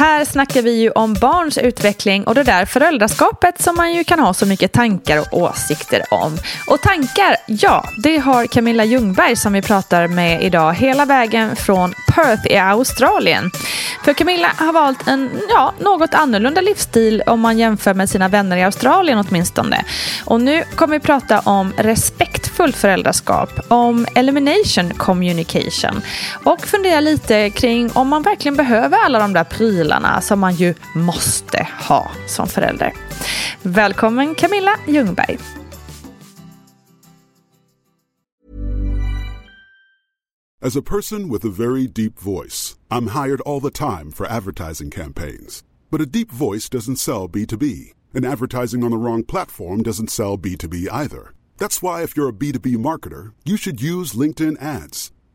Här snackar vi ju om barns utveckling och det där föräldraskapet som man ju kan ha så mycket tankar och åsikter om. Och tankar, ja, det har Camilla Ljungberg som vi pratar med idag hela vägen från Perth i Australien. För Camilla har valt en ja, något annorlunda livsstil om man jämför med sina vänner i Australien åtminstone. Och nu kommer vi prata om respektfullt föräldraskap, om elimination communication och fundera lite kring om man verkligen behöver alla de där prylarna som man ju måste ha som förälder. Välkommen Camilla Ljungberg. As a person with a very deep voice, I'm hired all the time for advertising campaigns. But a deep voice doesn't sell B2B, and advertising on the wrong platform doesn't sell B2B either. That's why if you're a B2B marketer, you should use LinkedIn ads.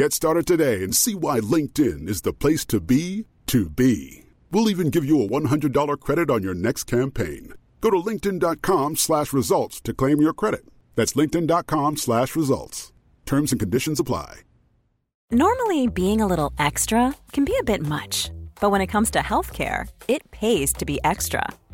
Get started today and see why LinkedIn is the place to be to be. We'll even give you a $100 credit on your next campaign. Go to linkedin.com slash results to claim your credit. That's linkedin.com slash results. Terms and conditions apply. Normally, being a little extra can be a bit much, but when it comes to healthcare, it pays to be extra.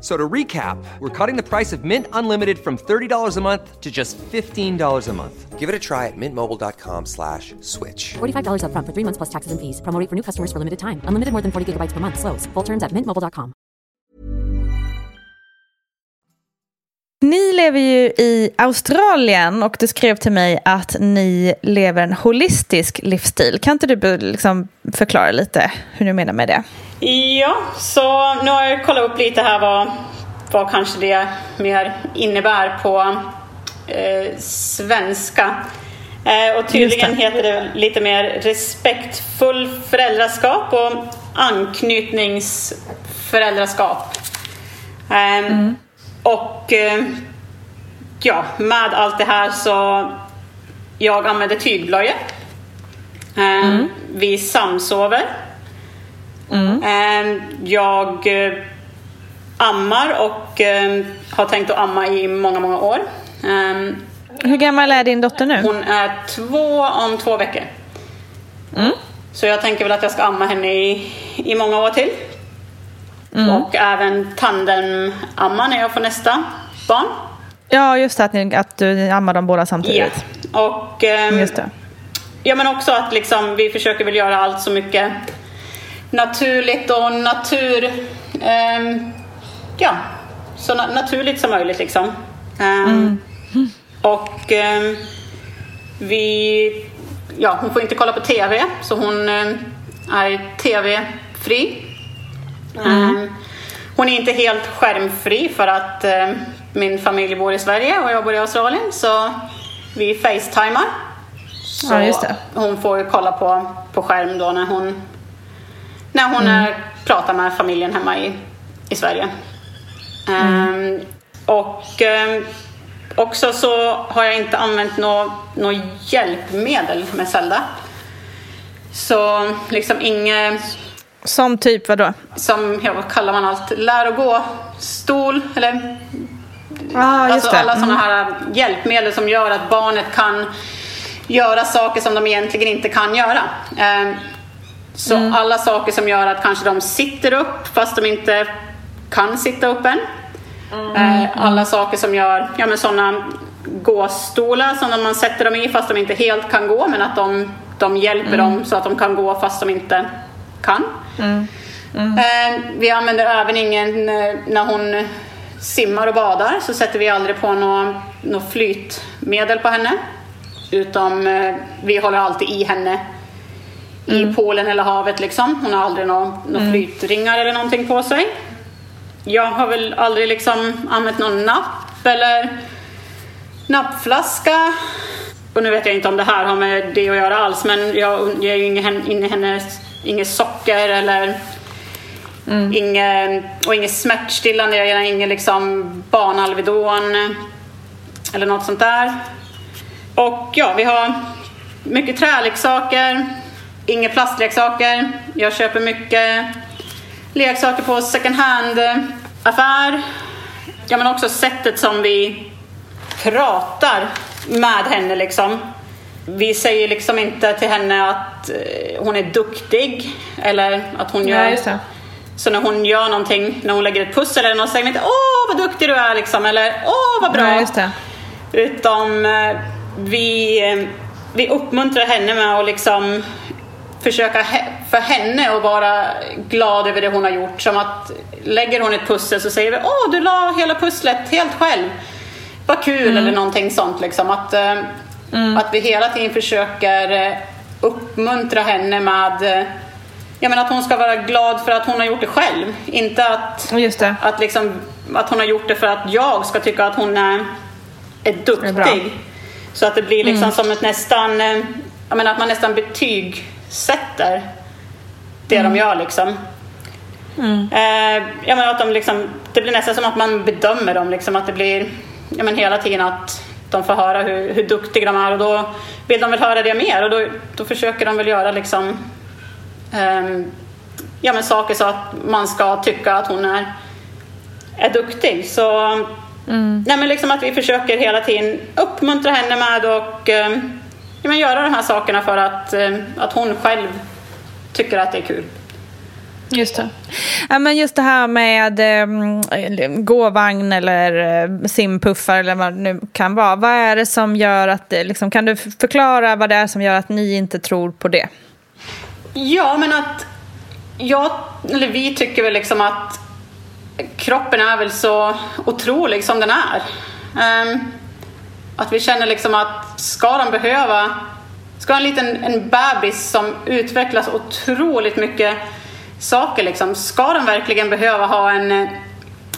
So to recap, we're cutting the price of Mint Unlimited from $30 a month to just $15 a month. Give it a try at mintmobile.com slash switch. $45 upfront for three months plus taxes and fees. Promo for new customers for limited time. Unlimited more than 40 gigabytes per month. Slows. Full terms at mintmobile.com. Ni lever ju i Australien och du skrev till mig att ni lever en holistisk livsstil. Kan inte du liksom förklara lite hur du menar med det? Ja, så nu har jag kollat upp lite här vad, vad kanske det mer innebär på eh, svenska. Eh, och tydligen det. heter det lite mer respektfull föräldraskap och anknytningsföräldraskap. Eh, mm. Och eh, ja, med allt det här så jag använder tygblöjor. Eh, mm. Vi samsover. Mm. Ehm, jag eh, ammar och eh, har tänkt att amma i många, många år. Ehm, Hur gammal är din dotter nu? Hon är två om två veckor. Mm. Så jag tänker väl att jag ska amma henne i, i många år till. Mm. Och även tandem-amma när jag får nästa barn. Ja, just det, att, ni, att du ammar dem båda samtidigt. Ja, och um, just det. ja, men också att liksom, vi försöker väl göra allt så mycket naturligt och natur... ehm, ja, så na- naturligt som möjligt liksom. Ehm, Och ehm, vi... Ja, hon får inte kolla på TV, så hon är TV-fri. Ehm, hon är inte helt skärmfri för att min familj bor i Sverige och jag bor i Australien, så vi facetimar. Så Ja, just det. hon får kolla på, på skärm då när hon, när hon Mm. är, pratar med familjen hemma i, i Sverige. Ehm, och ehm, också så har jag inte använt något nå hjälpmedel med Zelda. Så liksom inget Som typ vad då? som, ja, vad kallar man allt, lär och gå stol eller just alltså alla Mm. sådana här hjälpmedel som gör att barnet kan göra saker som de egentligen inte kan göra. Så Mm. alla saker som gör att kanske de sitter upp fast de inte kan sitta upp än. Mm. Eh, Alla saker som gör, ja men sådana gåstolar som man sätter dem i fast de inte helt kan gå men att de, de hjälper Mm. dem så att de kan gå fast de inte kan. Eh, Vi använder även ingen, eh, när hon simmar och badar så sätter vi aldrig på något, något flytmedel på henne. Eh, vi håller alltid i henne i poolen eller havet liksom. Hon har aldrig några några flytringar eller någonting på sig. Jag har väl aldrig liksom använt någon napp eller nappflaska. Och nu vet jag inte om det här har med det att göra alls men jag ger ju inget, socker eller inget, och inget smärtstillande. Jag ger inget liksom Banalvedon eller något sånt där. Och ja, vi har mycket träleksaker, inga plastleksaker. Jag köper mycket leksaker på second hand-affär. Ja, men också sättet som vi pratar med henne liksom. Vi säger liksom inte till henne att eh, hon är duktig eller att hon gör... Det. Så när hon gör någonting, när hon lägger ett pussel eller något, säger vi inte åh vad duktig du är liksom eller åh vad bra. Ja, just det. Utan eh, vi, eh, vi uppmuntrar henne med att liksom försöka för henne att vara glad över det hon har gjort. Som att lägger hon ett pussel så säger vi åh du la hela pusslet helt själv. Vad kul eller någonting sånt liksom. Att, eh, att vi hela tiden försöker eh, uppmuntra henne med eh, Ja, men att hon ska vara glad för att hon har gjort det själv. Inte att, att, liksom, att hon har gjort det för att jag ska tycka att hon är, är är duktig. Så att det blir liksom som ett nästan, jag menar att man nästan betygsätter det de gör liksom. Eh, jag menar att de liksom, det blir nästan som att man bedömer dem, liksom, att det blir ja, men hela tiden att de får höra hur, hur duktiga de är och då vill de väl höra det mer och då, då försöker de väl göra liksom, ehm, ja, men saker så att man ska tycka att hon är, är duktig. Så nej, men liksom att vi försöker hela tiden uppmuntra henne med och ja, men göra de här sakerna för att, ehm, att hon själv tycker att det är kul. Just det. Ja, men just det här med eh, gåvagn eller eh, simpuffar eller vad det nu kan vara. Vad är det som gör att, det, liksom, kan du förklara vad det är som gör att ni inte tror på det? Ja, men att jag, eller vi tycker väl liksom att kroppen är väl så otrolig som den är. Ehm, att vi känner liksom att ska de behöva, ska en liten en bebis som utvecklas otroligt mycket saker liksom, ska de verkligen behöva ha en,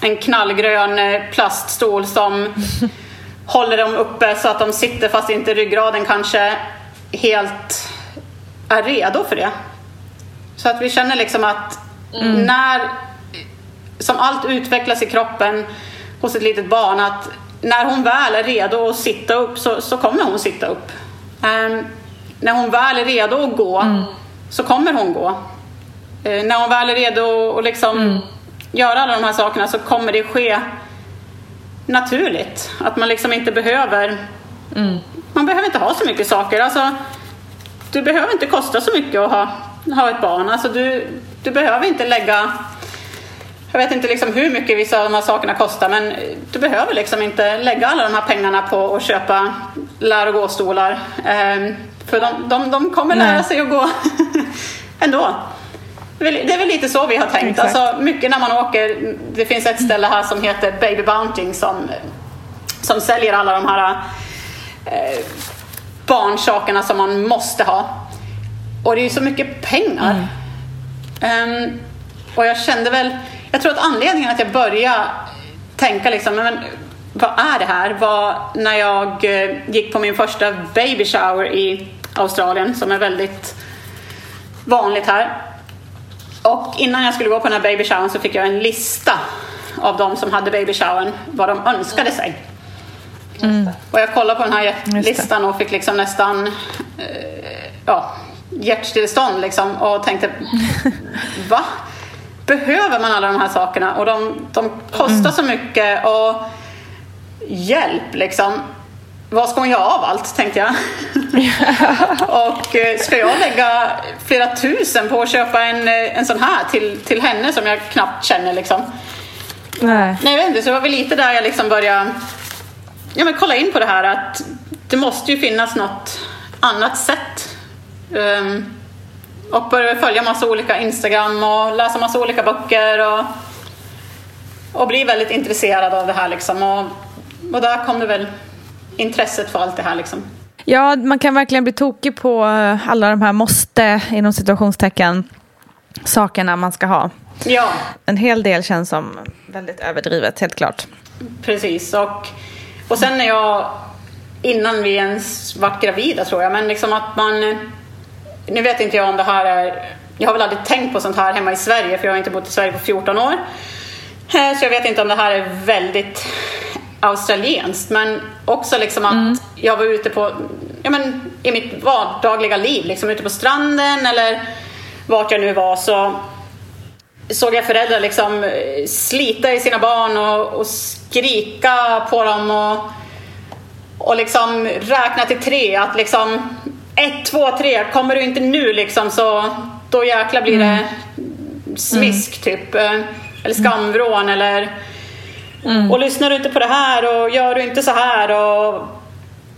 en knallgrön eh, plaststol som håller dem uppe så att de sitter fast inte ryggraden kanske helt är redo för det. Så att vi känner liksom att när, som allt utvecklas i kroppen hos ett litet barn, att när hon väl är redo att sitta upp så, så kommer hon sitta upp. Ehm, när hon väl är redo att gå så kommer hon gå. Eh, när hon väl är redo att liksom göra alla de här sakerna så kommer det ske naturligt. Att man liksom inte behöver man behöver inte ha så mycket saker. Alltså, du behöver inte kosta så mycket att ha, ha ett barn. Alltså, du, du behöver inte lägga... Jag vet inte liksom hur mycket vissa av de här sakerna kostar men du behöver liksom inte lägga alla de här pengarna på att köpa lär och gå-stolar. Eh, för de, de, de kommer lära sig att gå ändå. Det är väl- lite så vi har tänkt. Exakt. Alltså, mycket när man åker, det finns ett ställe här som heter Baby Bounting som, som säljer alla de här eh, barnsakerna som man måste ha. Och det är ju så mycket pengar. Ehm, och jag kände väl, jag tror att anledningen att jag började tänka liksom, men vad är det här? Var när jag eh, gick på min första baby shower i Australien som är väldigt vanligt här. Och innan jag skulle gå på den här baby showern så fick jag en lista av de som hade baby showern, vad de önskade sig. Och jag kollade på den här listan och fick liksom nästan eh, ja, hjärtstillestånd liksom och tänkte va? Behöver man alla de här sakerna? Och de, de kostar så mycket och hjälp liksom. Vad ska hon göra av allt, tänkte jag. och eh, ska jag lägga flera tusen på att köpa en, eh, en sån här till, till henne som jag knappt känner liksom? Nej. Nej, jag vet inte, så det var väl lite där jag liksom började ja, men kolla in på det här att det måste ju finnas något annat sätt. Um, och började följa massa olika Instagram och läsa massa olika böcker och, och bli väldigt intresserad av det här liksom. Och, och där kom det väl intresset för allt det här liksom. Ja, man kan verkligen bli tokig på eh, alla de här måste, inom situationstecken, sakerna man ska ha. Ja, En hel del känns som väldigt överdrivet, helt klart. Precis. Och, och sen när jag, innan vi ens vart gravida tror jag, men liksom att man... Nu vet inte jag om det här är... Jag har väl aldrig tänkt på sånt här hemma i Sverige, för jag har inte bott i Sverige på 14 år. Eh, Så jag vet inte om det här är väldigt australienskt, men också liksom att jag var ute på, ja men i mitt vardagliga liv, liksom ute på stranden eller vart jag nu var så såg jag föräldrar liksom eh, slita i sina barn och, och skrika på dem och, och liksom räkna till tre. Att liksom ett, två, tre, kommer du inte nu liksom så då jäkla blir det smisk typ. eh, Eller skamvrån eller och lyssnar du inte på det här och gör du inte så här och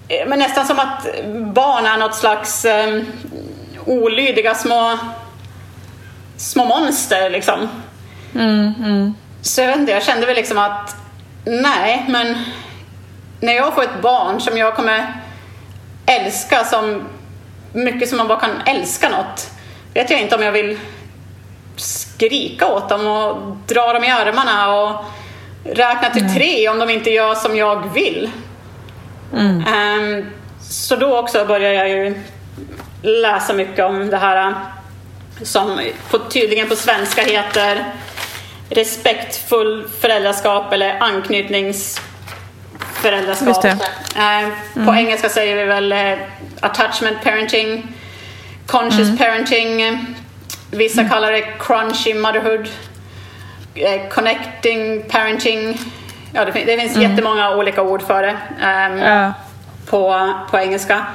eh, men nästan som att barn är något slags eh, olydiga små små monster liksom. Så jag vet inte, jag kände väl liksom att nej, men när jag får ett barn som jag kommer älska som mycket som man bara kan älska något, vet jag inte om jag vill skrika åt dem och dra dem i armarna och räkna till tre om de inte gör som jag vill. Ehm, så då också började jag ju läsa mycket om det här som på, tydligen på svenska heter respektfull föräldraskap eller anknytningsföräldraskap. Det. Eh, På engelska säger vi väl eh, attachment parenting, conscious parenting, vissa kallar det crunchy motherhood, eh, connecting parenting. Ja, det, fin- det finns jättemånga olika ord för det ehm, Ja. på, på engelska.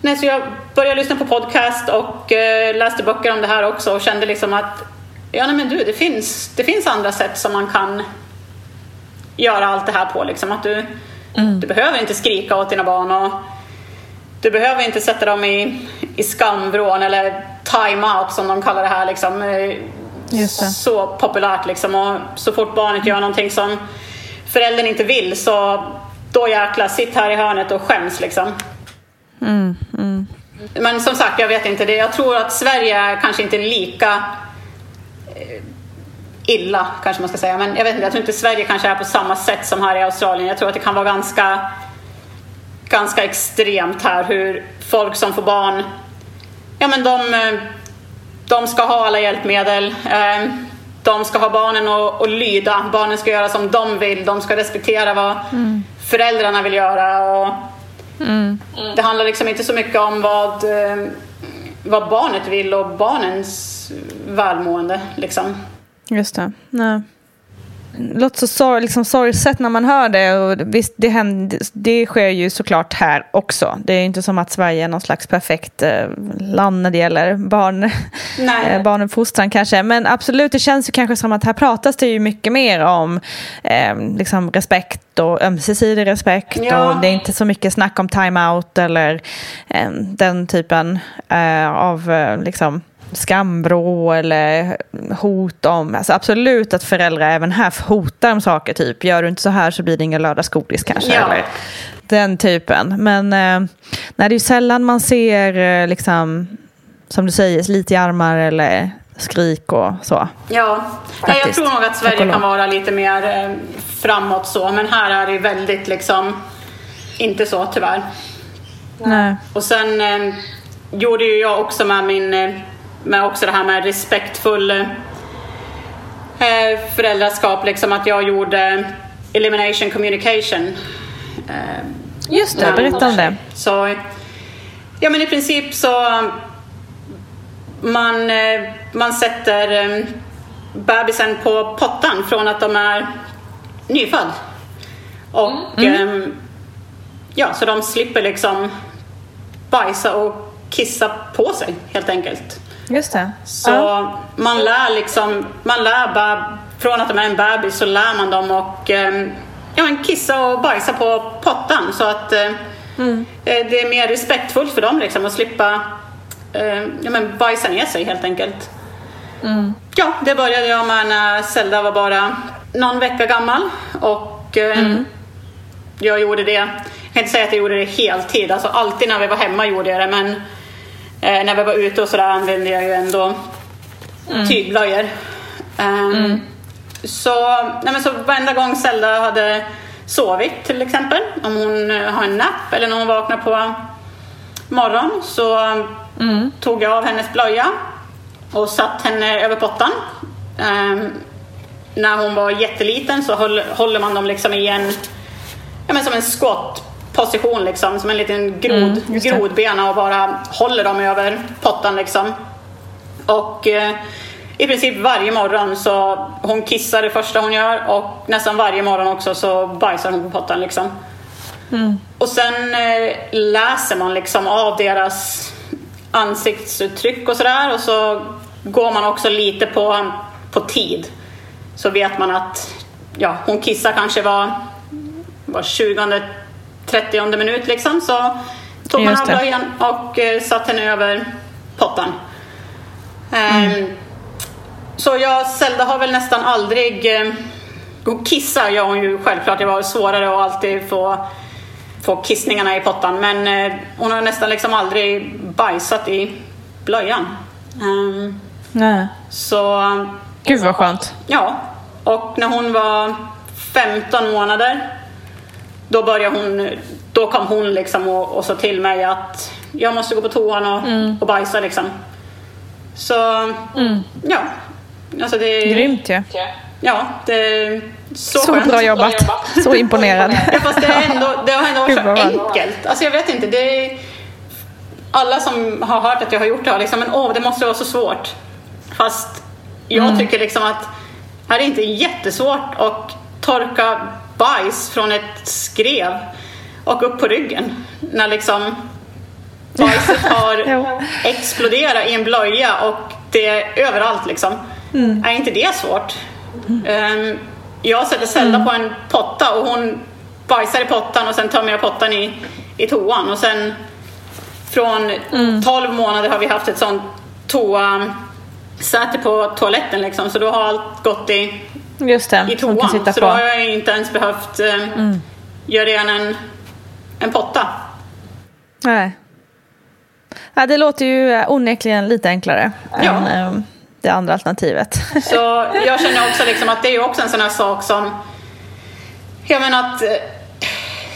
Nej, så jag började lyssna på podcast och eh, läste böcker om det här också och kände liksom att ja, nej, men du, det finns, det finns andra sätt som man kan göra allt det här på. Liksom. Att du, du behöver inte skrika åt dina barn och du behöver inte sätta dem i, i skamvrån eller time-out som de kallar det här. Liksom. Eh, det. Så populärt liksom. Och så fort barnet gör någonting som föräldern inte vill så då jäklar, sitt här i hörnet och skäms liksom. Men som sagt, jag vet inte. Det. Jag tror att Sverige är kanske inte lika illa, kanske man ska säga. Men jag vet inte, jag tror inte Sverige kanske är på samma sätt som här i Australien. Jag tror att det kan vara ganska, ganska extremt här hur folk som får barn, ja men de, eh, de ska ha alla hjälpmedel. eh, De ska ha barnen att att lyda. Barnen ska göra som de vill. De ska respektera vad föräldrarna vill göra. Och Det handlar liksom inte så mycket om vad, eh, vad barnet vill och barnens välmående. Liksom. Just det. Nej. låter så sor liksom sorgset när man hör det. Och visst, det, händer, det sker ju såklart här också. Det är inte som att Sverige är någon slags perfekt eh, land när det gäller barn, eh, barnuppfostran kanske. Men absolut, det känns ju kanske som att här pratas det ju mycket mer om eh, liksom respekt och ömsesidig respekt. Ja. Och det är inte så mycket snack om time-out eller eh, den typen eh, av eh, liksom, skamvrå eller hot om, alltså absolut att föräldrar även här hotar om saker, typ gör du inte så här så blir det ingen lördagsgodis kanske. Ja. Eller den typen. Men eh, nej, det är ju sällan man ser, eh, liksom, som du säger, slit i armar eller skrik och så. Ja, nej, jag tror nog att Sverige kan vara lite mer eh, framåt så, men här är det väldigt liksom inte så tyvärr. Nej. Och sen eh, gjorde ju jag också med min eh, med också det här med respektfull eh, föräldraskap, liksom att jag gjorde elimination communication. Eh, Just det, berätta om det. Så, ja men i princip så man, eh, man sätter eh, bebisen på pottan från att de är nyfödd. Och mm. eh, ja, så de slipper liksom bajsa och kissa på sig helt enkelt. Just det. Så ja. man lär liksom, man lär bara, från att de är en bebis så lär man dem och eh, ja, kissa och bajsa på pottan så att eh, mm. Eh, det är mer respektfullt för dem liksom att slippa eh, ja, men bajsa ner sig helt enkelt. Mm. Ja, det började jag med när Zelda var bara någon vecka gammal och mm. jag gjorde det, jag kan inte säga att jag gjorde det heltid, alltså alltid när vi var hemma gjorde jag det men Eh, när vi var ute och sådär använde jag ju ändå mm. tygblöjor. Um, mm. Så, nej men så varenda gång Zelda hade sovit till exempel, om hon eh, har en napp eller när hon vaknar på morgon så mm. tog jag av hennes blöja och satt henne över pottan. Um, när hon var jätteliten så höll, håller man dem liksom i en, ja men som en skott position liksom, som en liten grod, mm, grodbena och bara håller dem över pottan liksom. Och eh, i princip varje morgon så hon kissar det första hon gör och nästan varje morgon också så bajsar hon på pottan liksom. Mm. Och sen eh, läser man liksom av deras ansiktsuttryck och sådär och så går man också lite på, på tid. Så vet man att ja, hon kissar kanske var, var 20 30 minut liksom så tog man av blöjan och eh, satte henne över pottan. Mm. Um, så jag, Zelda har väl nästan aldrig... Eh, kissar gör hon ju självklart, det var svårare att alltid få, få kissningarna i pottan men eh, hon har nästan liksom aldrig bajsat i blöjan. Um, Nej. Så... Gud vad skönt. Ja. Och när hon var 15 månader då började hon, då kom hon liksom och, och sa till mig att jag måste gå på toan och, mm. och bajsa liksom. Så, mm. ja. Alltså det, Grymt ju. Ja. ja, det är så, så skönt. bra jobbat. så imponerad. ja, fast det, är ändå, det har ändå varit så enkelt. Alltså jag vet inte, det är, alla som har hört att jag har gjort det har liksom, men åh, det måste vara så svårt. Fast jag mm. tycker liksom att här är inte jättesvårt att torka bajs från ett skrev och upp på ryggen. När liksom bajset har exploderat i en blöja och det är överallt liksom. Mm. Är inte det svårt? Um, jag sätter Zelda mm. på en potta och hon bajsar i pottan och sen tömmer jag pottan i, i toan och sen från mm. 12 månader har vi haft ett sånt toasäte på toaletten liksom så då har allt gått i Just det, i toan. Så på. då har jag inte ens behövt eh, mm. göra ren en, en potta. Nej. Ja, det låter ju onekligen lite enklare ja. än eh, det andra alternativet. Så jag känner också liksom att det är också en sån här sak som... Jag menar att eh,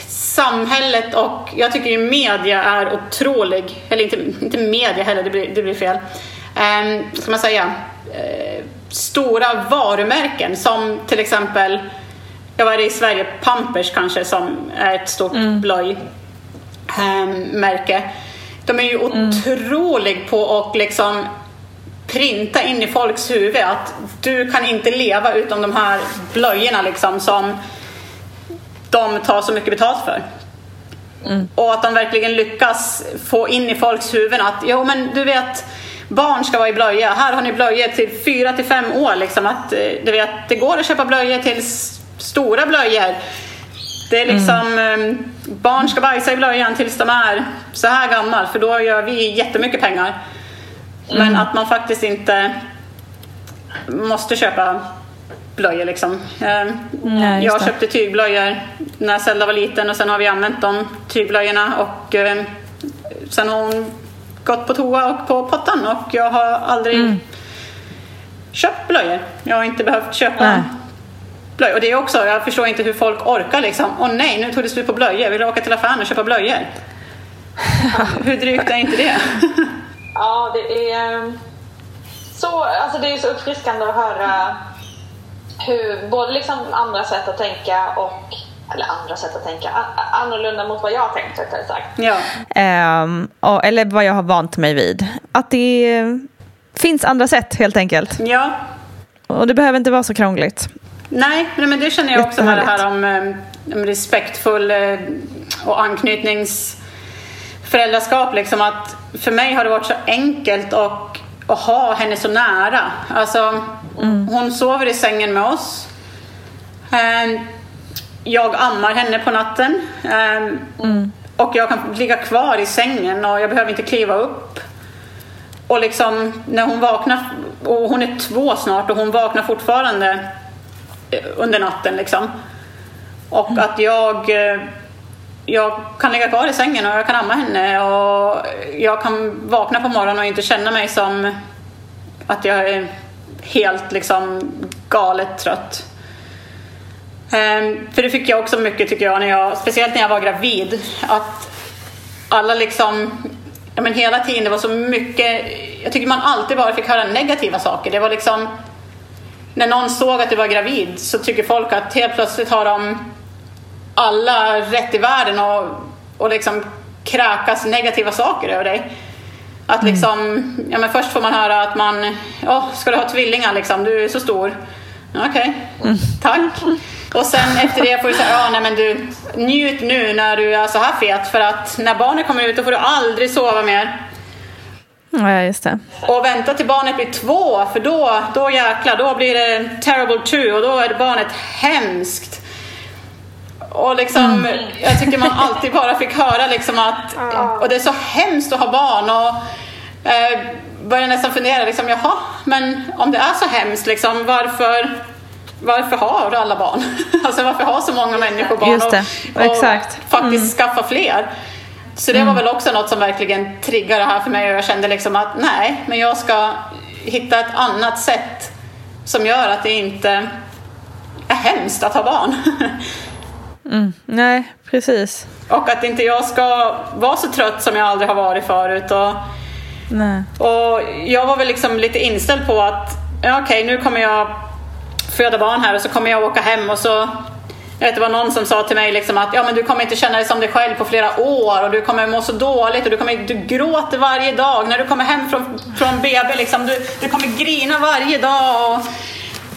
samhället och jag tycker ju media är otrolig, eller inte, inte media heller, det blir, det blir fel. Um, ska man säga? Uh, stora varumärken som till exempel, jag var i Sverige, Pampers kanske som är ett stort mm. blöjmärke. De är ju mm. otroligt på att liksom printa in i folks huvud att du kan inte leva utan de här blöjorna liksom som de tar så mycket betalt för. Mm. Och att de verkligen lyckas få in i folks huvuden att jo men du vet barn ska vara i blöja. Här har ni blöjor till fyra till fem år. Liksom, att, eh, du vet, det går att köpa blöjor till stora blöjor. Det är liksom, mm. barn ska bajsa i blöjan tills de är så här gammal för då gör vi jättemycket pengar. Mm. Men att man faktiskt inte måste köpa blöjor liksom. Ehm, Nej, jag köpte tygblöjor när Zelda var liten och sen har vi använt de tygblöjorna och ehm, sen har hon gått på toa och på pottan och jag har aldrig mm. köpt blöjor. Jag har inte behövt köpa Nej. blöjor. Och det är också, jag förstår inte hur folk orkar liksom. Åh nej, nu tog det slut på blöjor. Vill du åka till affären och köpa blöjor? hur drygt är inte det? ja, det är ehm, så, alltså det är så uppfriskande att höra hur både liksom andra sätt att tänka och eller andra sätt att tänka, annorlunda mot vad jag har tänkt rättare sagt. Ja. Um, och, eller vad jag har vant mig vid. Att det finns andra sätt helt enkelt. Ja. Och det behöver inte vara så krångligt. Nej, men det känner jag också med det här om, um, respektfull uh, och anknytningsföräldraskap. Liksom att för mig har det varit så enkelt och, att ha henne så nära. Alltså, mm. Hon sover i sängen med oss. Jag ammar henne på natten. Um, mm. Och jag kan ligga kvar i sängen och jag behöver inte kliva upp. Och liksom när hon vaknar, och hon är två snart och hon vaknar fortfarande eh, under natten liksom. Och mm. att jag, eh, jag kan ligga kvar i sängen och jag kan amma henne och jag kan vakna på morgonen och inte känna mig som att jag är helt liksom galet trött. Um, för det fick jag också mycket tycker jag, när jag, speciellt när jag var gravid. Att alla liksom, ja men hela tiden, det var så mycket, jag tycker man alltid bara fick höra negativa saker. Det var liksom, när någon såg att du var gravid så tycker folk att helt plötsligt har de alla rätt i världen och, och liksom kräkas negativa saker över dig. Att mm. liksom, mm. ja men först får man höra att man, oh, ska du ha tvillingar liksom, du är så stor. Okej, okay. mm. tack. Och sen efter det får du säga, ja nej men du njut nu när du är så här fet för att när barnet kommer ut då får du aldrig sova mer. Ja, just det. Och vänta till barnet blir två för då, då jäklar, då blir det terrible two och då är barnet hemskt. Och liksom, mm. jag tycker man alltid bara fick höra liksom att, och det är så hemskt att ha barn och eh, börjar nästan fundera liksom, jaha, men om det är så hemskt liksom, varför varför har alla barn? Alltså varför har så många människor barn Just det. och, och Exakt. faktiskt mm. skaffa fler? Så det var mm. väl också något som verkligen triggade det här för mig och jag kände liksom att nej, men jag ska hitta ett annat sätt som gör att det inte är hemskt att ha barn. Mm. Nej, precis. Och att inte jag ska vara så trött som jag aldrig har varit förut. Och, nej. och jag var väl liksom lite inställd på att ja, okej, okay, nu kommer jag föda barn här och så kommer jag åka hem och så jag vet, det var någon som sa till mig liksom att ja, men du kommer inte känna dig som dig själv på flera år och du kommer må så dåligt och du, kommer, du gråter varje dag när du kommer hem från, från BB. Liksom, du, du kommer grina varje dag. Och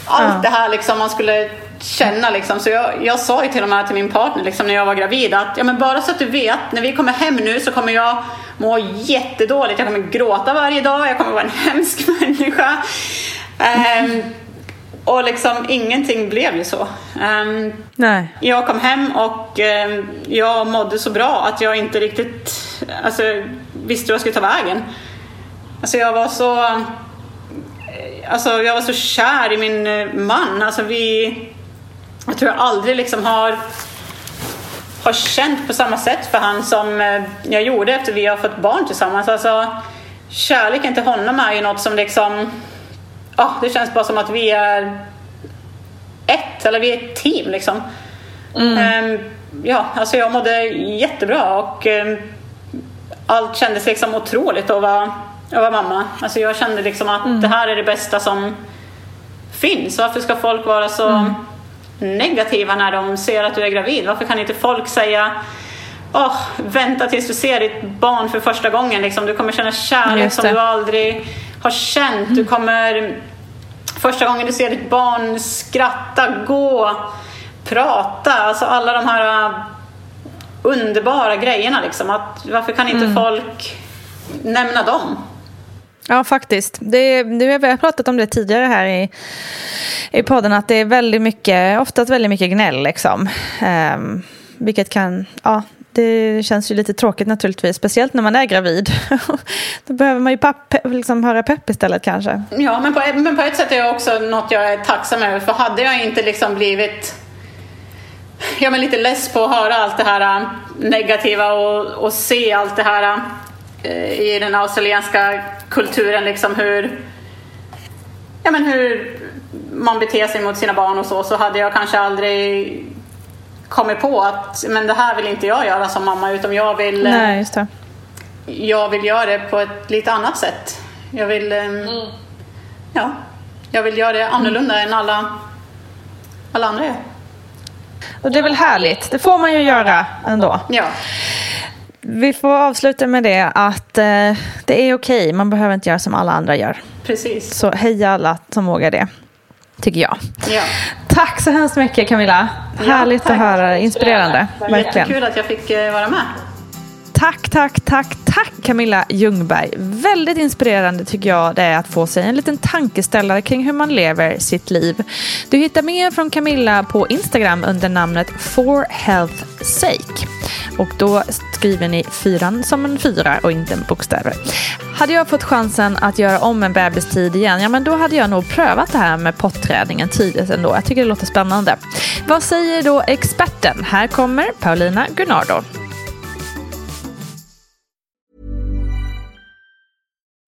allt ja. det här liksom, man skulle känna. Liksom. Så jag, jag sa ju till och med till min partner liksom, när jag var gravid att ja, men bara så att du vet, när vi kommer hem nu så kommer jag må jättedåligt. Jag kommer gråta varje dag, jag kommer vara en hemsk människa. Um, och liksom ingenting blev ju så. Um, Nej. Jag kom hem och um, jag mådde så bra att jag inte riktigt alltså, visste hur jag skulle ta vägen. Alltså jag var så Alltså jag var så kär i min eh, man. Alltså vi, jag tror jag aldrig liksom har, har känt på samma sätt för han som eh, jag gjorde efter vi har fått barn tillsammans. Alltså, kärleken till honom är ju något som liksom ja, det känns bara som att vi är ett, eller vi är ett team liksom. Mm. Um, ja, alltså jag mådde jättebra och um, allt kändes liksom otroligt att vara, att vara mamma. Alltså jag kände liksom att mm. det här är det bästa som finns. Varför ska folk vara så mm. negativa när de ser att du är gravid? Varför kan inte folk säga oh, vänta tills du ser ditt barn för första gången. Liksom. Du kommer känna kärlek som du aldrig har känt. Du kommer första gången du ser ditt barn skratta, gå, prata. Alltså alla de här uh, underbara grejerna liksom. Att, varför kan inte folk nämna dem? Ja, faktiskt. Det, det, vi har pratat om det tidigare här i, i podden, att det är väldigt mycket, oftast väldigt mycket gnäll. Liksom. Um, vilket kan, ja, det känns ju lite tråkigt naturligtvis, speciellt när man är gravid. Då behöver man ju papp, liksom höra pepp istället kanske. Ja, men på, men på ett sätt är det också något jag är tacksam över, för hade jag inte liksom blivit ja, men lite less på att höra allt det här äh, negativa och, och se allt det här äh, i den australienska kulturen, liksom hur, ja, men hur man beter sig mot sina barn och så, så hade jag kanske aldrig kommit på att men det här vill inte jag göra som mamma utan jag vill, eh, Nej, just det. jag vill göra det på ett lite annat sätt. Jag vill, eh, mm. ja, jag vill göra det annorlunda mm. än alla, alla andra gör. Och det är väl härligt, det får man ju göra ändå. Ja. Vi får avsluta med det att eh, det är okej, okay. man behöver inte göra som alla andra gör. Precis. Så heja alla som vågar det tycker jag. Ja. Tack så hemskt mycket Camilla. Ja, Härligt tack. att höra, inspirerande. Verkligen. Jättekul att jag fick eh, vara med. Tack, tack, tack, tack Camilla Ljungberg. Väldigt inspirerande tycker jag det är att få sig en liten tankeställare kring hur man lever sitt liv. Du hittar mer från Camilla på Instagram under namnet For Health Sake. Och då skriver ni fyran som en fyra och inte en bokstäver. Hade jag fått chansen att göra om en bebistid igen, ja men då hade jag nog prövat det här med potträningen tidigt ändå. Jag tycker det låter spännande. Vad säger då experten? Här kommer Paulina Gunnardo.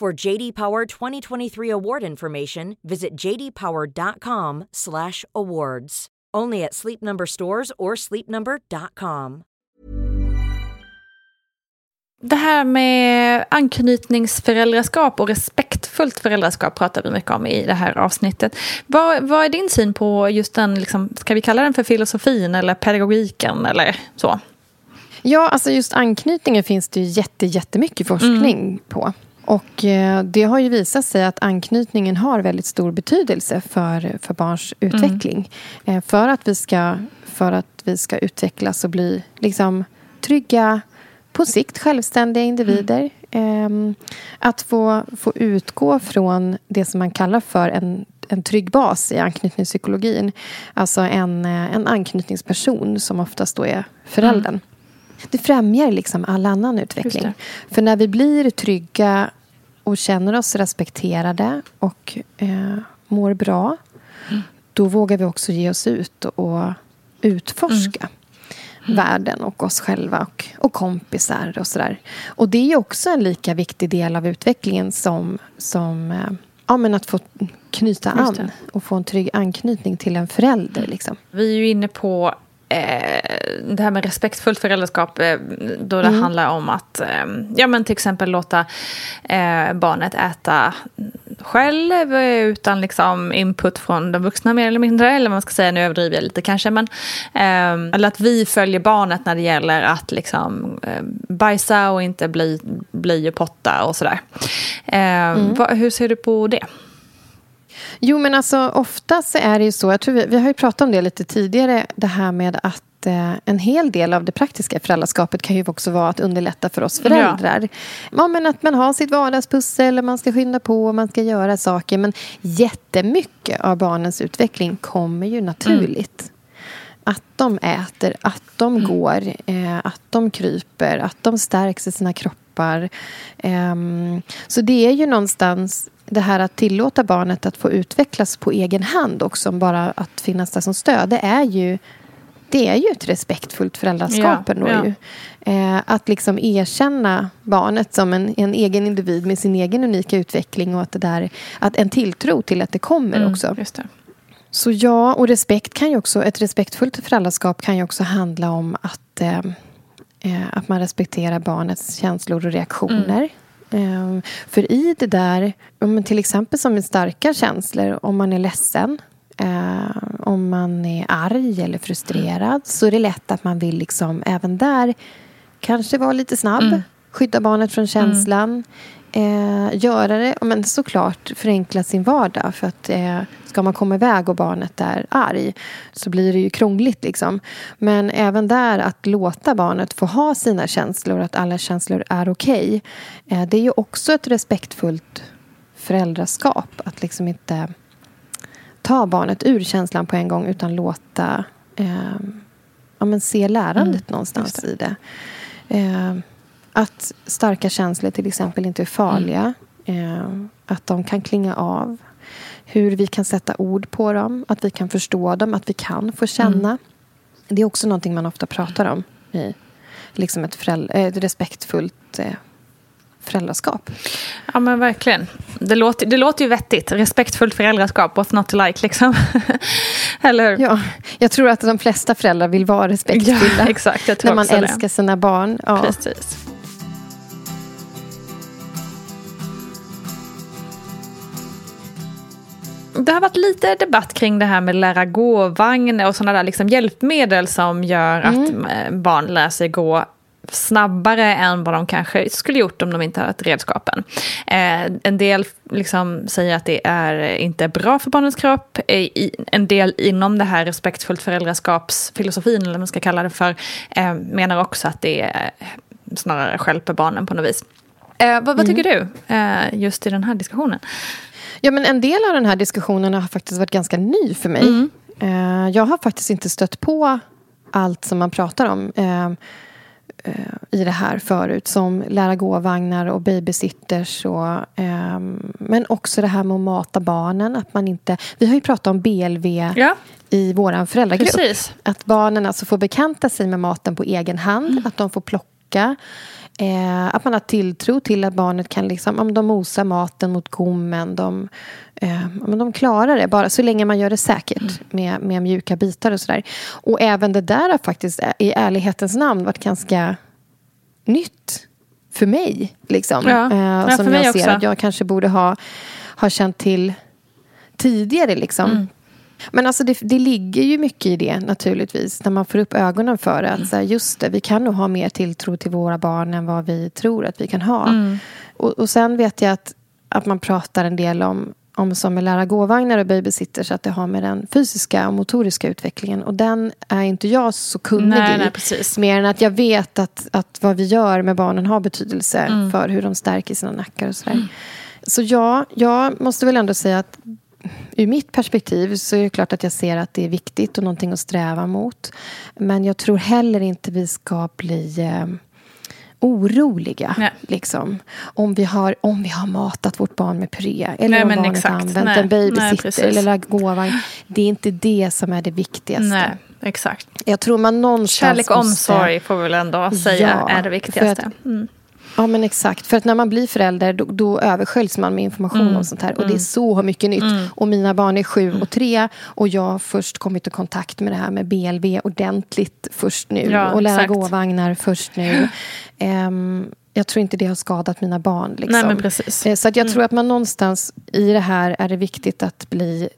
For JD Power 2023 award information, visit jdpower.com/awards. Only at Sleep Number stores or sleepnumber.com. Det här med anknytningsföräldraskap och respektfullt föräldraskap pratar vi mycket om i det här avsnittet. Vad, vad är din syn på just den, liksom, ska vi kalla den för filosofin eller pedagogiken eller så? Ja, alltså just anknytningen finns det ju jätte, jättemycket forskning mm. på. Och eh, det har ju visat sig att anknytningen har väldigt stor betydelse för, för barns utveckling. Mm. För, att vi ska, för att vi ska utvecklas och bli liksom, trygga, på sikt självständiga individer. Mm. Att få, få utgå från det som man kallar för en, en trygg bas i anknytningspsykologin. Alltså en, eh, en anknytningsperson som oftast då är föräldern. Mm. Det främjar liksom all annan utveckling. För när vi blir trygga och känner oss respekterade och eh, mår bra mm. då vågar vi också ge oss ut och utforska mm. världen och oss själva och, och kompisar och sådär. Och det är också en lika viktig del av utvecklingen som, som eh, ja, men att få knyta an och få en trygg anknytning till en förälder. Liksom. Vi är ju inne på det här med respektfullt föräldraskap eh, då det mm. handlar om att eh, ja, men till exempel låta eh, barnet äta själv utan liksom input från de vuxna mer eller mindre. Eller man ska säga, nu överdriver jag lite kanske. Men, eh, eller att vi följer barnet när det gäller att liksom, eh, bajsa och inte bli, bli och potta och sådär. Mm. Hur ser du på det? Jo, men alltså oftast är det ju så. Jag tror vi, vi har ju pratat om det lite tidigare. Det här med att eh, en hel del av det praktiska föräldraskapet kan ju också vara att underlätta för oss föräldrar. Ja. ja. men att man har sitt vardagspussel, man ska skynda på, man ska göra saker. Men jättemycket av barnens utveckling kommer ju naturligt. Mm. Att de äter, att de mm. går, eh, att de kryper, att de stärks i sina kroppar. Um, så det är ju någonstans det här att tillåta barnet att få utvecklas på egen hand också, bara att finnas där som stöd, det är ju, det är ju ett respektfullt föräldraskap ja. Ja. Ju. Eh, att liksom erkänna barnet som en, en egen individ med sin egen unika utveckling och att, det där, att en tilltro till att det kommer mm, också. Så ja, och respekt kan ju också, ett respektfullt föräldraskap kan ju också handla om att, eh, eh att man respekterar barnets känslor och reaktioner. Mm. Ehm, för i det där, till exempel som med starka känslor, om man är ledsen eh, om man är arg eller frustrerad så är det lätt att man vill liksom även där kanske vara lite snabb, mm. skydda barnet från känslan. Eh, göra det, men såklart förenkla sin vardag. För att eh, ska man komma iväg och barnet är arg så blir det ju krångligt. Liksom. Men även där att låta barnet få ha sina känslor, att alla känslor är okej. Okay, eh, det är ju också ett respektfullt föräldraskap. Att liksom inte ta barnet ur känslan på en gång utan låta eh, ja, men se lärandet mm, någonstans i det. Eh, att starka känslor till exempel inte är farliga. Mm. Eh, att de kan klinga av. Hur vi kan sätta ord på dem. Att vi kan förstå dem. Att vi kan få känna. Mm. Det är också någonting man ofta pratar om i liksom ett, föräldra, ett respektfullt eh, föräldraskap. Ja men verkligen. Det låter, det låter ju vettigt. Respektfullt föräldraskap, what's not to like liksom. Eller hur? Ja, jag tror att de flesta föräldrar vill vara respektfulla. Ja, exakt, när man älskar det. sina barn. Ja. Precis. Det har varit lite debatt kring det här med lära gåvagn och sådana där liksom hjälpmedel som gör mm. att eh, barn lär sig gå snabbare än vad de kanske skulle gjort om de inte hade redskapen. Eh, en del liksom säger att det är inte bra för barnens kropp. Eh, en del inom det här respektfullt föräldraskapsfilosofin, eller vad man ska kalla det för, eh, menar också att det eh, snarare skälper barnen på något vis. Eh, vad, vad, tycker mm. du just i den här diskussionen? Ja, men en del av den här diskussionen har faktiskt varit ganska ny för mig. Mm. Eh, jag har faktiskt inte stött på allt som man pratar om eh, eh, i det här förut. Som lära gå-vagnar och babysitters. Och, eh, men också det här med att mata barnen. Att man inte, vi har ju pratat om BLV ja. i vår föräldragrupp. Precis. Att barnen alltså får bekanta sig med maten på egen hand. Mm. Att de får plocka. Eh, att man har tilltro till att barnet kan liksom, om de mosar maten mot gommen. De, eh, men de klarar det, bara så länge man gör det säkert mm. med, med mjuka bitar och sådär. Och även det där har faktiskt i ärlighetens namn varit ganska nytt för mig. Liksom. Ja. Eh, Ja, som mig jag ser också. att jag kanske borde ha, ha känt till tidigare. Liksom. Mm. Men alltså det, det ligger ju mycket i det naturligtvis. När man får upp ögonen för det. Mm. Att så här, just det, vi kan nog ha mer tilltro till våra barn än vad vi tror att vi kan ha. Mm. Och, och sen vet jag att, att man pratar en del om, om som med lära gåvagnar och babysitters att det har med den fysiska och motoriska utvecklingen. Och den är inte jag så kunnig Nej, i. nej, precis. Mer än att jag vet att, att vad vi gör med barnen har betydelse Mm. för hur de stärker sina nackar och sådär. Så ja, jag måste väl ändå säga att ur mitt perspektiv så är det klart att jag ser att det är viktigt och någonting att sträva mot. Men jag tror heller inte vi ska bli eh, oroliga. Nej. Liksom, om, vi har, om vi har matat vårt barn med puré eller Nej, om barnet exakt. har använt Nej. en babysitter eller lagt gåvan. Det är inte det som är det viktigaste. Nej, exakt. Jag tror man någonstans Kärlek och måste- omsorg får vi väl ändå säga Ja, är det för viktigaste. att- Mm. Ja, men exakt. För att när man blir förälder då, då översköljs man med information Mm. om sånt här. Och det är så mycket nytt. Och mina barn är sju Mm. och tre. Och jag har först kommit i kontakt med det här med BLV ordentligt först nu. Ja, och lära gåvagnar först nu. Ehm, jag tror inte det har skadat mina barn. Liksom. Nej, men precis. Eh, Så att jag tror att man någonstans i det här är det viktigt att bli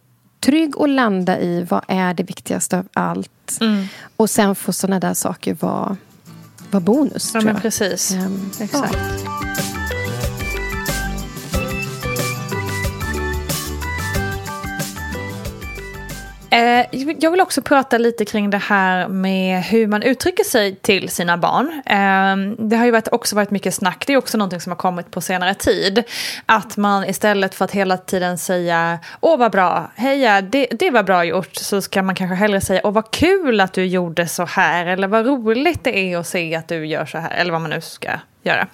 trygg och landa i vad är det viktigaste av allt. Mm. Och sen får såna där saker vara, vara bonus. Ja, men precis. Ehm, Exakt. Eh, Eh, jag vill också prata lite kring det här med hur man uttrycker sig till sina barn. Ehm, det har ju också varit mycket snack, det är också någonting som har kommit på senare tid. Att man istället för att hela tiden säga åh vad bra, heja, det, det var bra gjort, så ska man kanske hellre säga åh vad kul att du gjorde så här, eller vad roligt det är att se att du gör så här, eller vad man nu ska göra.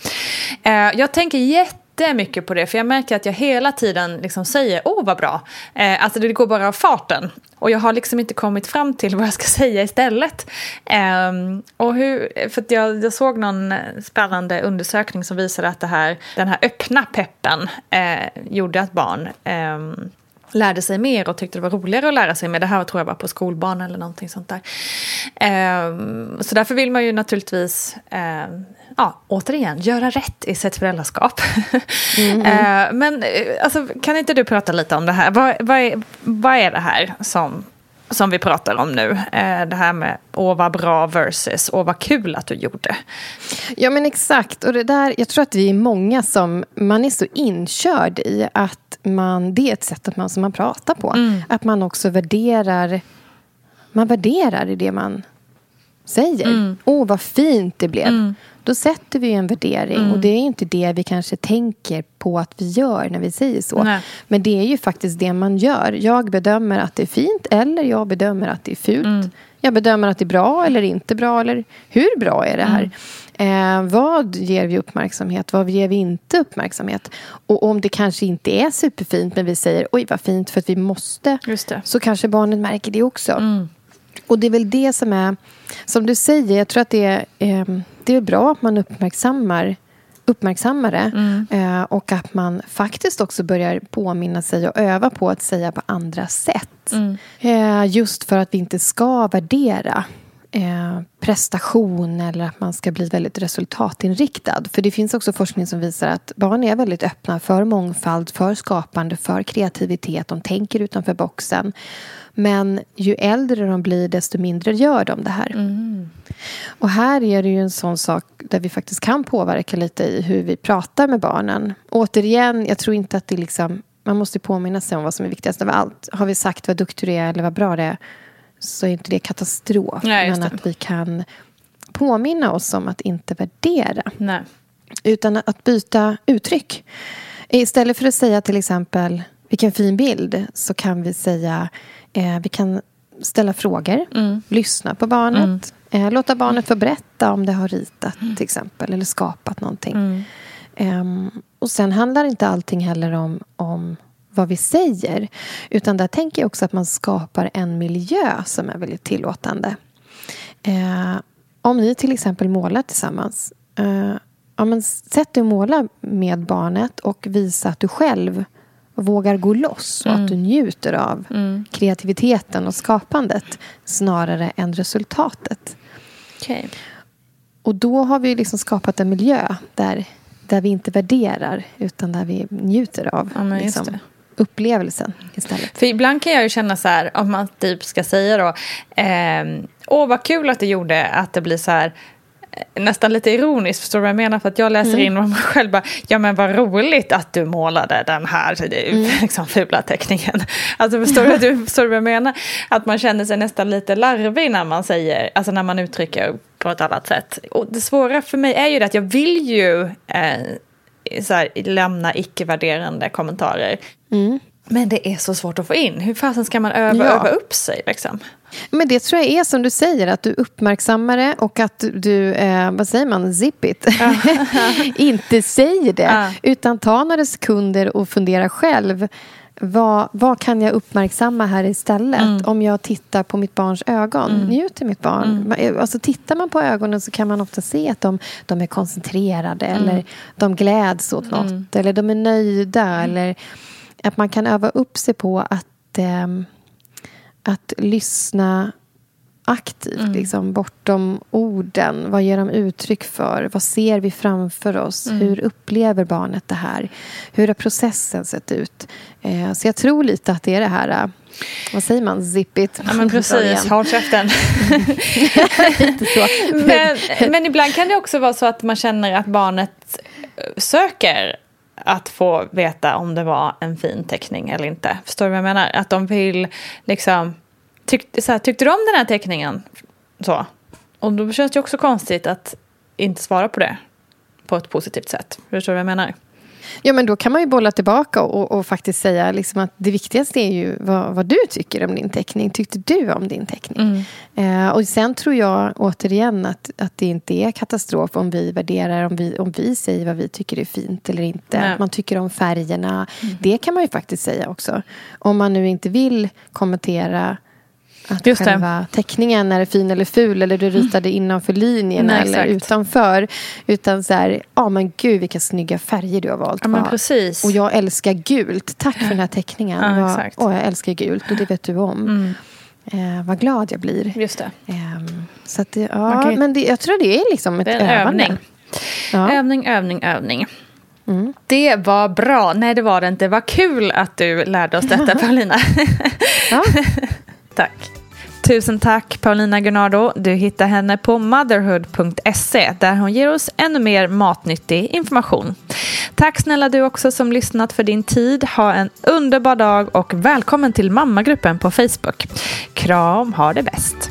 Eh, jag tänker jätte jättemycket på det, för jag märker att jag hela tiden liksom säger åh vad bra. Eh, alltså det går bara av farten. Och jag har liksom inte kommit fram till vad jag ska säga istället. Eh, och hur, för att jag, jag såg någon spännande undersökning som visade att det här, den här öppna peppen eh, gjorde att barn eh, lärde sig mer och tyckte det var roligare att lära sig mer. Det här tror jag var på skolbarn eller någonting sånt där. Ehm, så därför vill man ju naturligtvis, ehm, ja, återigen, göra rätt i sitt föräldraskap. Ehm, men eh, alltså, kan inte du prata lite om det här? Vad, vad, är, vad är det här som, som vi pratar om nu? Eh, det här med åh vad bra versus åh vad kul att du gjorde. Ja, men exakt. Och det där, jag tror att vi är många som man är så inkörd i att man, det är ett sätt att man, som man pratar på. Att man också värderar, man värderar i det man säger. Åh, vad fint det blev. Då sätter vi en värdering. Och det är inte det vi kanske tänker på att vi gör när vi säger så. Nej. Men det är ju faktiskt det man gör. Jag bedömer att det är fint eller jag bedömer att det är fult. Jag bedömer att det är bra eller inte bra. Eller hur bra är det här? Eh, vad ger vi uppmärksamhet? Vad ger vi inte uppmärksamhet? Och om det kanske inte är superfint men vi säger oj vad fint för att vi måste. Så kanske barnet märker det också. Och det är väl det som är, som du säger, jag tror att det är, eh, det är bra att man uppmärksammar, uppmärksammar det. Eh, och att man faktiskt också börjar påminna sig och öva på att säga på andra sätt. Eh, just för att vi inte ska värdera eh, prestation eller att man ska bli väldigt resultatinriktad. För det finns också forskning som visar att barn är väldigt öppna för mångfald, för skapande, för kreativitet. De tänker utanför boxen. Men ju äldre de blir, desto mindre gör de det här. Och här är det ju en sån sak där vi faktiskt kan påverka lite i hur vi pratar med barnen. Återigen, jag tror inte att det liksom... Man måste påminna sig om vad som är viktigast av allt. Har vi sagt vad duktig du är eller vad bra det är så är inte det katastrof. Nej, men att vi kan påminna oss om att inte värdera. Nej. Utan att byta uttryck. Istället för att säga till exempel vilken fin bild så kan vi säga eh, vi kan ställa frågor, lyssna på barnet eh, låta barnet få berätta om det har ritat till exempel eller skapat någonting. Ehm, och sen handlar inte allting heller om, om vad vi säger utan där tänker jag också att man skapar en miljö som är väldigt tillåtande. Eh, om ni till exempel målar tillsammans eh, ja, men sätt dig och måla med barnet och visa att du själv vågar gå loss och att du njuter av kreativiteten och skapandet snarare än resultatet. Okej. och då har vi liksom skapat en miljö där, där vi inte värderar utan där vi njuter av Ja, liksom, upplevelsen istället. För ibland kan jag ju känna så här, om man typ ska säga då, ehm, åh vad kul att det gjorde att det blir så här, eh, nästan lite ironiskt, förstår du vad jag menar? För att jag läser in vad man själv bara, ja men vad roligt att du målade den här liksom, fula teckningen. Alltså förstår du, du, förstår du vad jag menar? Att man känner sig nästan lite larvig när man säger, alltså när man uttrycker på ett annat sätt. Och det svåra för mig är ju det att jag vill ju eh, så här, lämna icke-värderande kommentarer. Men det är så svårt att få in. Hur fasen ska man öva, Ja. öva upp sig? Liksom? Men det tror jag är som du säger, att du uppmärksammar det och att du, eh, vad säger man, zip it. inte säger det, Ja. utan ta några sekunder och fundera själv. Vad, vad kan jag uppmärksamma här istället? Mm. Om jag tittar på mitt barns ögon. Njuter mitt barn? Mm. Ma- Alltså, tittar man på ögonen så kan man ofta se att de, de är koncentrerade Mm. eller de gläds åt något eller de är nöjda. Mm. Eller att man kan öva upp sig på att ehm, att lyssna aktivt, Mm. liksom, bortom orden. Vad ger de uttryck för? Vad ser vi framför oss? Mm. Hur upplever barnet det här? Hur har processen sett ut? Eh, så jag tror lite att det är det här, eh, vad säger man, zip it? Ja, men precis. Håll käften. Men, men ibland kan det också vara så att man känner att barnet eh, söker att få veta om det var en fin teckning eller inte. Förstår du vad jag menar? Att de vill liksom... Tyck, så här, tyckte du om den här teckningen? Så. Och då känns det ju också konstigt att inte svara på det på ett positivt sätt. Förstår du vad jag menar? Ja, men då kan man ju bolla tillbaka och, och faktiskt säga liksom att det viktigaste är ju vad, vad du tycker om din teckning. Tyckte du om din teckning? Eh, och sen tror jag återigen att, att det inte är katastrof om vi värderar, om vi, om vi säger vad vi tycker är fint eller inte. Nej. Man tycker om färgerna. Det kan man ju faktiskt säga också. Om man nu inte vill kommentera att Just det. själva teckningen är fin eller ful eller du ritade innanför linjerna Nej, eller exakt. utanför. Utan så här, ja men gud vilka snygga färger du har valt. Ja, men precis. och jag älskar gult. Tack för den här teckningen. Ja, exakt. Mm. Åh, jag älskar gult och det vet du om. Eh, vad glad jag blir. Just det. Ehm, så att det, ja, ju- men det, jag tror det är liksom ett Det är en övande. övning. Ja. Övning, övning, övning. Det var bra. Nej, det var det inte. Vad kul att du lärde oss detta, Paulina. Ja. tack. Tusen tack, Paulina Gunnardo. Du hittar henne på motherhood.se där hon ger oss ännu mer matnyttig information. Tack snälla du också som lyssnat för din tid. Ha en underbar dag och välkommen till mammagruppen på Facebook. Kram, ha det bäst.